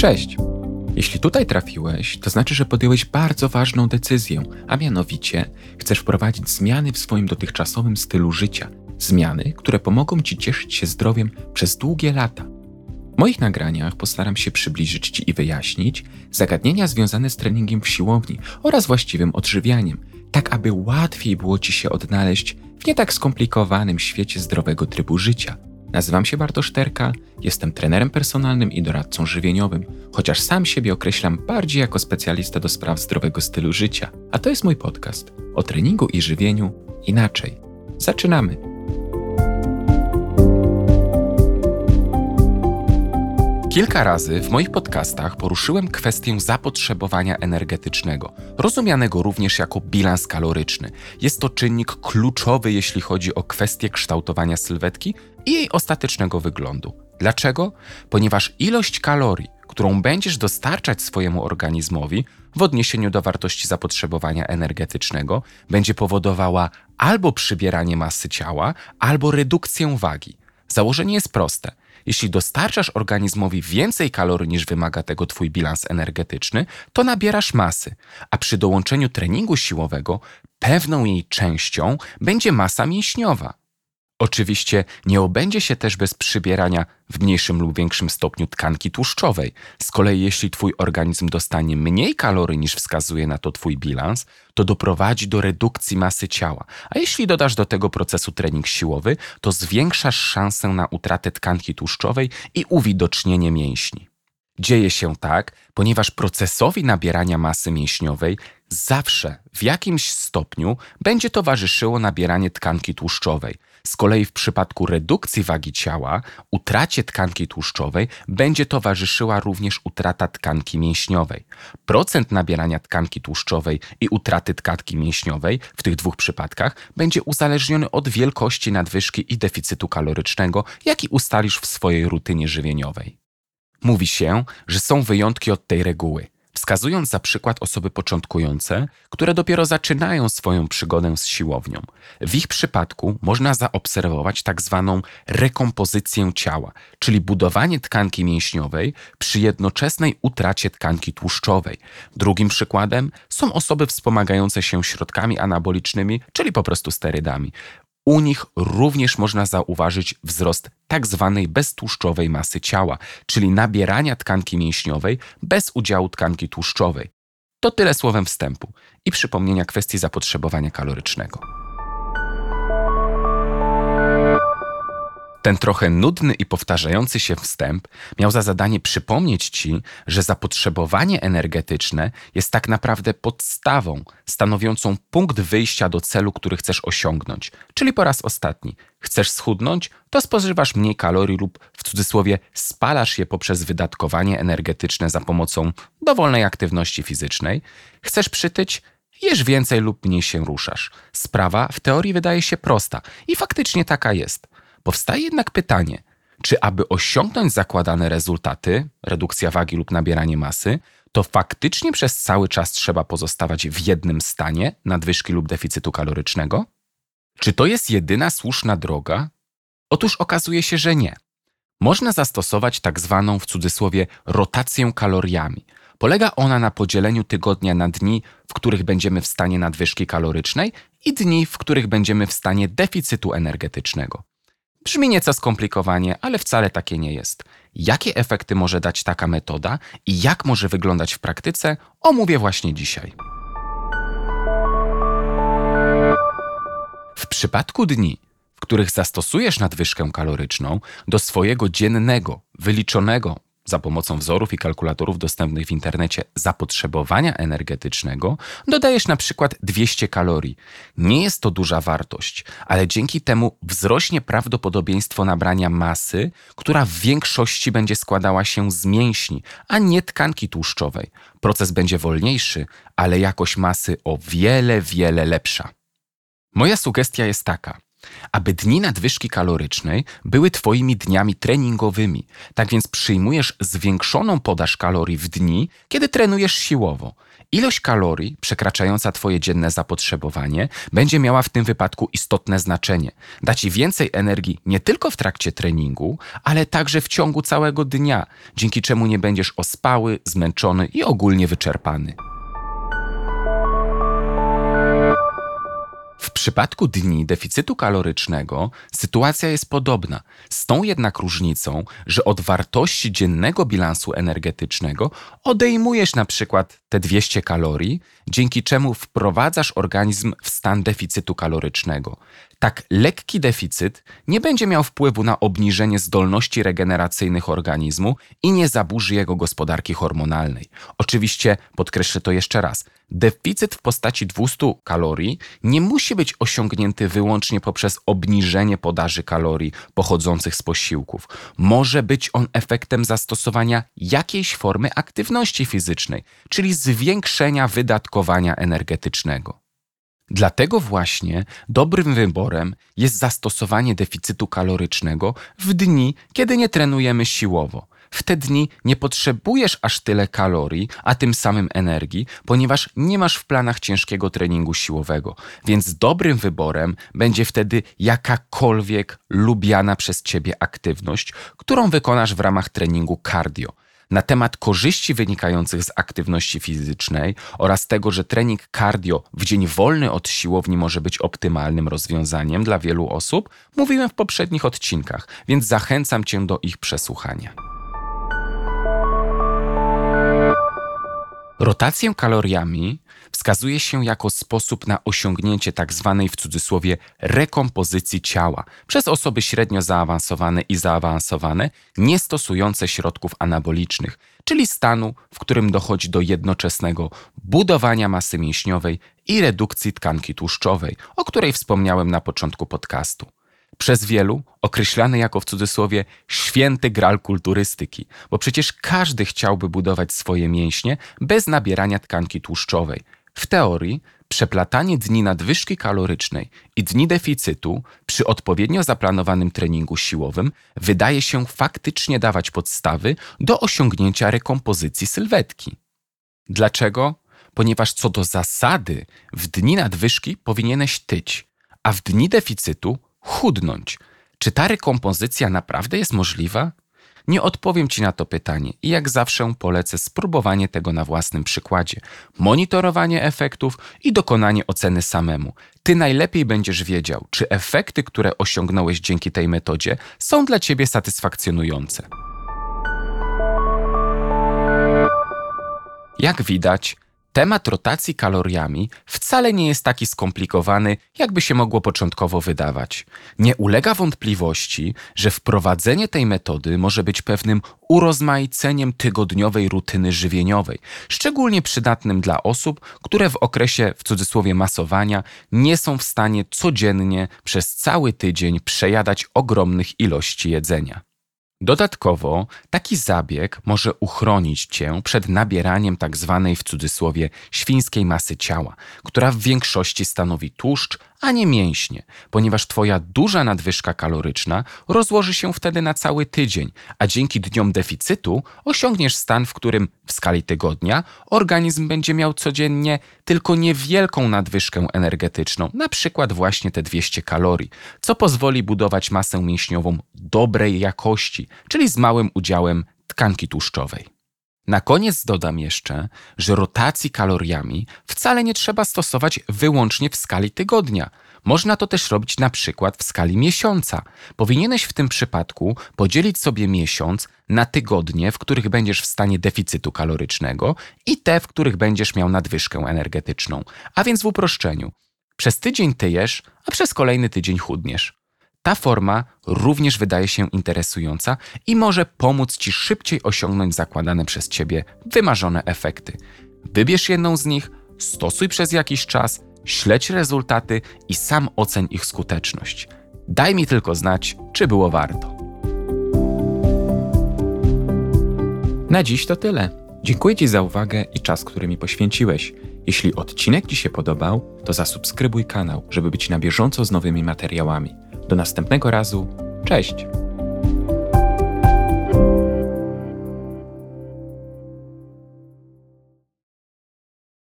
Cześć! Jeśli tutaj trafiłeś, to znaczy, że podjąłeś bardzo ważną decyzję, a mianowicie chcesz wprowadzić zmiany w swoim dotychczasowym stylu życia. Zmiany, które pomogą Ci cieszyć się zdrowiem przez długie lata. W moich nagraniach postaram się przybliżyć Ci i wyjaśnić zagadnienia związane z treningiem w siłowni oraz właściwym odżywianiem, tak aby łatwiej było Ci się odnaleźć w nie tak skomplikowanym świecie zdrowego trybu życia – Nazywam się Bartosz Terka, jestem trenerem personalnym i doradcą żywieniowym, chociaż sam siebie określam bardziej jako specjalista do spraw zdrowego stylu życia. A to jest mój podcast o treningu i żywieniu inaczej. Zaczynamy! Kilka razy w moich podcastach poruszyłem kwestię zapotrzebowania energetycznego, rozumianego również jako bilans kaloryczny. Jest to czynnik kluczowy, jeśli chodzi o kwestię kształtowania sylwetki i jej ostatecznego wyglądu. Dlaczego? Ponieważ ilość kalorii, którą będziesz dostarczać swojemu organizmowi w odniesieniu do wartości zapotrzebowania energetycznego, będzie powodowała albo przybieranie masy ciała, albo redukcję wagi. Założenie jest proste. Jeśli dostarczasz organizmowi więcej kalorii niż wymaga tego twój bilans energetyczny, to nabierasz masy, a przy dołączeniu treningu siłowego pewną jej częścią będzie masa mięśniowa. Oczywiście nie obędzie się też bez przybierania w mniejszym lub większym stopniu tkanki tłuszczowej. Z kolei jeśli twój organizm dostanie mniej kalorii niż wskazuje na to twój bilans, to doprowadzi do redukcji masy ciała. A jeśli dodasz do tego procesu trening siłowy, to zwiększasz szansę na utratę tkanki tłuszczowej i uwidocznienie mięśni. Dzieje się tak, ponieważ procesowi nabierania masy mięśniowej zawsze w jakimś stopniu będzie towarzyszyło nabieranie tkanki tłuszczowej. Z kolei w przypadku redukcji wagi ciała, utracie tkanki tłuszczowej będzie towarzyszyła również utrata tkanki mięśniowej. Procent nabierania tkanki tłuszczowej i utraty tkanki mięśniowej w tych dwóch przypadkach będzie uzależniony od wielkości nadwyżki i deficytu kalorycznego, jaki ustalisz w swojej rutynie żywieniowej. Mówi się, że są wyjątki od tej reguły wskazując za przykład osoby początkujące, które dopiero zaczynają swoją przygodę z siłownią. W ich przypadku można zaobserwować tak zwaną rekompozycję ciała, czyli budowanie tkanki mięśniowej przy jednoczesnej utracie tkanki tłuszczowej. Drugim przykładem są osoby wspomagające się środkami anabolicznymi, czyli po prostu sterydami. U nich również można zauważyć wzrost tak zwanej beztłuszczowej masy ciała, czyli nabierania tkanki mięśniowej bez udziału tkanki tłuszczowej. To tyle słowem wstępu i przypomnienia kwestii zapotrzebowania kalorycznego. Ten trochę nudny i powtarzający się wstęp miał za zadanie przypomnieć Ci, że zapotrzebowanie energetyczne jest tak naprawdę podstawą stanowiącą punkt wyjścia do celu, który chcesz osiągnąć. Czyli po raz ostatni, chcesz schudnąć, to spożywasz mniej kalorii lub w cudzysłowie spalasz je poprzez wydatkowanie energetyczne za pomocą dowolnej aktywności fizycznej. Chcesz przytyć, jesz więcej lub mniej się ruszasz. Sprawa w teorii wydaje się prosta i faktycznie taka jest. Powstaje jednak pytanie, czy aby osiągnąć zakładane rezultaty, redukcja wagi lub nabieranie masy, to faktycznie przez cały czas trzeba pozostawać w jednym stanie nadwyżki lub deficytu kalorycznego? Czy to jest jedyna słuszna droga? Otóż okazuje się, że nie. Można zastosować tak zwaną w cudzysłowie rotację kaloriami. Polega ona na podzieleniu tygodnia na dni, w których będziemy w stanie nadwyżki kalorycznej i dni, w których będziemy w stanie deficytu energetycznego. Brzmi nieco skomplikowanie, ale wcale takie nie jest. Jakie efekty może dać taka metoda i jak może wyglądać w praktyce, omówię właśnie dzisiaj. W przypadku dni, w których zastosujesz nadwyżkę kaloryczną do swojego dziennego, wyliczonego za pomocą wzorów i kalkulatorów dostępnych w internecie zapotrzebowania energetycznego dodajesz na przykład 200 kalorii. Nie jest to duża wartość, ale dzięki temu wzrośnie prawdopodobieństwo nabrania masy, która w większości będzie składała się z mięśni, a nie tkanki tłuszczowej. Proces będzie wolniejszy, ale jakość masy o wiele, wiele lepsza. Moja sugestia jest taka – aby dni nadwyżki kalorycznej były Twoimi dniami treningowymi. Tak więc przyjmujesz zwiększoną podaż kalorii w dni, kiedy trenujesz siłowo Ilość kalorii przekraczająca Twoje dzienne zapotrzebowanie będzie miała w tym wypadku istotne znaczenie. Da Ci więcej energii nie tylko w trakcie treningu, ale także w ciągu całego dnia, dzięki czemu nie będziesz ospały, zmęczony i ogólnie wyczerpany. Przypadku dni deficytu kalorycznego sytuacja jest podobna, z tą jednak różnicą, że od wartości dziennego bilansu energetycznego odejmujesz na przykład te 200 kalorii, dzięki czemu wprowadzasz organizm w stan deficytu kalorycznego. Tak lekki deficyt nie będzie miał wpływu na obniżenie zdolności regeneracyjnych organizmu i nie zaburzy jego gospodarki hormonalnej. Oczywiście podkreślę to jeszcze raz. Deficyt w postaci 200 kalorii nie musi być osiągnięty wyłącznie poprzez obniżenie podaży kalorii pochodzących z posiłków. Może być on efektem zastosowania jakiejś formy aktywności fizycznej, czyli zwiększenia wydatkowania energetycznego. Dlatego właśnie dobrym wyborem jest zastosowanie deficytu kalorycznego w dni, kiedy nie trenujemy siłowo. W te dni nie potrzebujesz aż tyle kalorii, a tym samym energii, ponieważ nie masz w planach ciężkiego treningu siłowego. Więc dobrym wyborem będzie wtedy jakakolwiek lubiana przez ciebie aktywność, którą wykonasz w ramach treningu cardio na temat korzyści wynikających z aktywności fizycznej oraz tego, że trening cardio w dzień wolny od siłowni może być optymalnym rozwiązaniem dla wielu osób, mówiłem w poprzednich odcinkach, więc zachęcam Cię do ich przesłuchania. Rotację kaloriami wskazuje się jako sposób na osiągnięcie tzw. Tak w cudzysłowie rekompozycji ciała przez osoby średnio zaawansowane i zaawansowane, nie stosujące środków anabolicznych, czyli stanu, w którym dochodzi do jednoczesnego budowania masy mięśniowej i redukcji tkanki tłuszczowej, o której wspomniałem na początku podcastu przez wielu określany jako w cudzysłowie święty gral kulturystyki, bo przecież każdy chciałby budować swoje mięśnie bez nabierania tkanki tłuszczowej. W teorii przeplatanie dni nadwyżki kalorycznej i dni deficytu przy odpowiednio zaplanowanym treningu siłowym wydaje się faktycznie dawać podstawy do osiągnięcia rekompozycji sylwetki. Dlaczego? Ponieważ co do zasady w dni nadwyżki powinieneś tyć, a w dni deficytu chudnąć. Czy ta rekompozycja naprawdę jest możliwa? Nie odpowiem Ci na to pytanie i jak zawsze polecę spróbowanie tego na własnym przykładzie, monitorowanie efektów i dokonanie oceny samemu. Ty najlepiej będziesz wiedział, czy efekty, które osiągnąłeś dzięki tej metodzie, są dla Ciebie satysfakcjonujące. Jak widać, Temat rotacji kaloriami wcale nie jest taki skomplikowany, jakby się mogło początkowo wydawać. Nie ulega wątpliwości, że wprowadzenie tej metody może być pewnym urozmaiceniem tygodniowej rutyny żywieniowej, szczególnie przydatnym dla osób, które w okresie w cudzysłowie masowania nie są w stanie codziennie przez cały tydzień przejadać ogromnych ilości jedzenia. Dodatkowo taki zabieg może uchronić cię przed nabieraniem tak zwanej w cudzysłowie świńskiej masy ciała, która w większości stanowi tłuszcz, a nie mięśnie, ponieważ Twoja duża nadwyżka kaloryczna rozłoży się wtedy na cały tydzień, a dzięki dniom deficytu osiągniesz stan, w którym w skali tygodnia organizm będzie miał codziennie tylko niewielką nadwyżkę energetyczną, na przykład właśnie te 200 kalorii, co pozwoli budować masę mięśniową dobrej jakości, czyli z małym udziałem tkanki tłuszczowej. Na koniec dodam jeszcze, że rotacji kaloriami wcale nie trzeba stosować wyłącznie w skali tygodnia. Można to też robić na przykład w skali miesiąca. Powinieneś w tym przypadku podzielić sobie miesiąc na tygodnie, w których będziesz w stanie deficytu kalorycznego i te, w których będziesz miał nadwyżkę energetyczną. A więc w uproszczeniu. Przez tydzień tyjesz, a przez kolejny tydzień chudniesz. Ta forma również wydaje się interesująca i może pomóc Ci szybciej osiągnąć zakładane przez Ciebie wymarzone efekty. Wybierz jedną z nich, stosuj przez jakiś czas, śledź rezultaty i sam oceń ich skuteczność. Daj mi tylko znać, czy było warto. Na dziś to tyle. Dziękuję Ci za uwagę i czas, który mi poświęciłeś. Jeśli odcinek Ci się podobał, to zasubskrybuj kanał, żeby być na bieżąco z nowymi materiałami. Do następnego razu. Cześć!